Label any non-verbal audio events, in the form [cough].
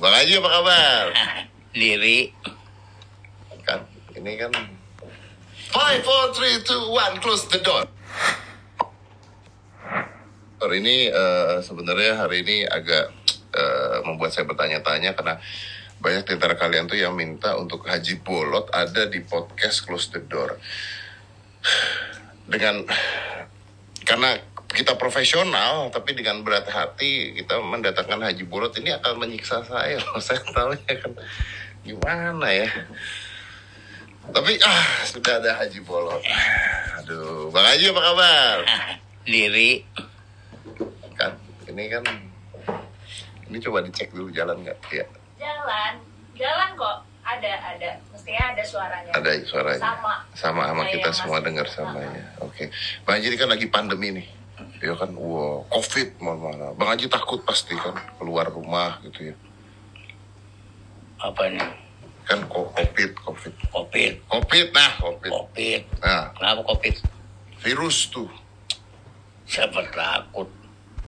Bang Haji apa kabar? [laughs] Diri. Kan, ini kan... Five, four, three, two, one, close the door. Hari ini eh, sebenarnya hari ini agak eh, membuat saya bertanya-tanya karena banyak di antara kalian tuh yang minta untuk Haji Bolot ada di podcast Close the Door. [sighs] Dengan karena kita profesional tapi dengan berat hati kita mendatangkan Haji Bolot ini akan menyiksa saya loh. [laughs] Saya tahu ya kan gimana ya. Tapi ah sudah ada Haji Bolot. Aduh, Bang Haji apa kabar? [laughs] Diri. Kan ini kan ini coba dicek dulu jalan nggak? Ya, Jalan, jalan kok. Ada, ada. Mestinya ada suaranya. ada suaranya. Sama. Sama sama kita semua dengar sama ya. Oke. Bang Haji ini kan lagi pandemi nih. Ya kan, wow, COVID maaf. Bang Haji takut pasti kan keluar rumah gitu ya. Apa nih? Kan COVID, COVID. Covid. COVID nah, COVID. Covid. Nah, Kenapa Covid? virus tuh. Siapa takut?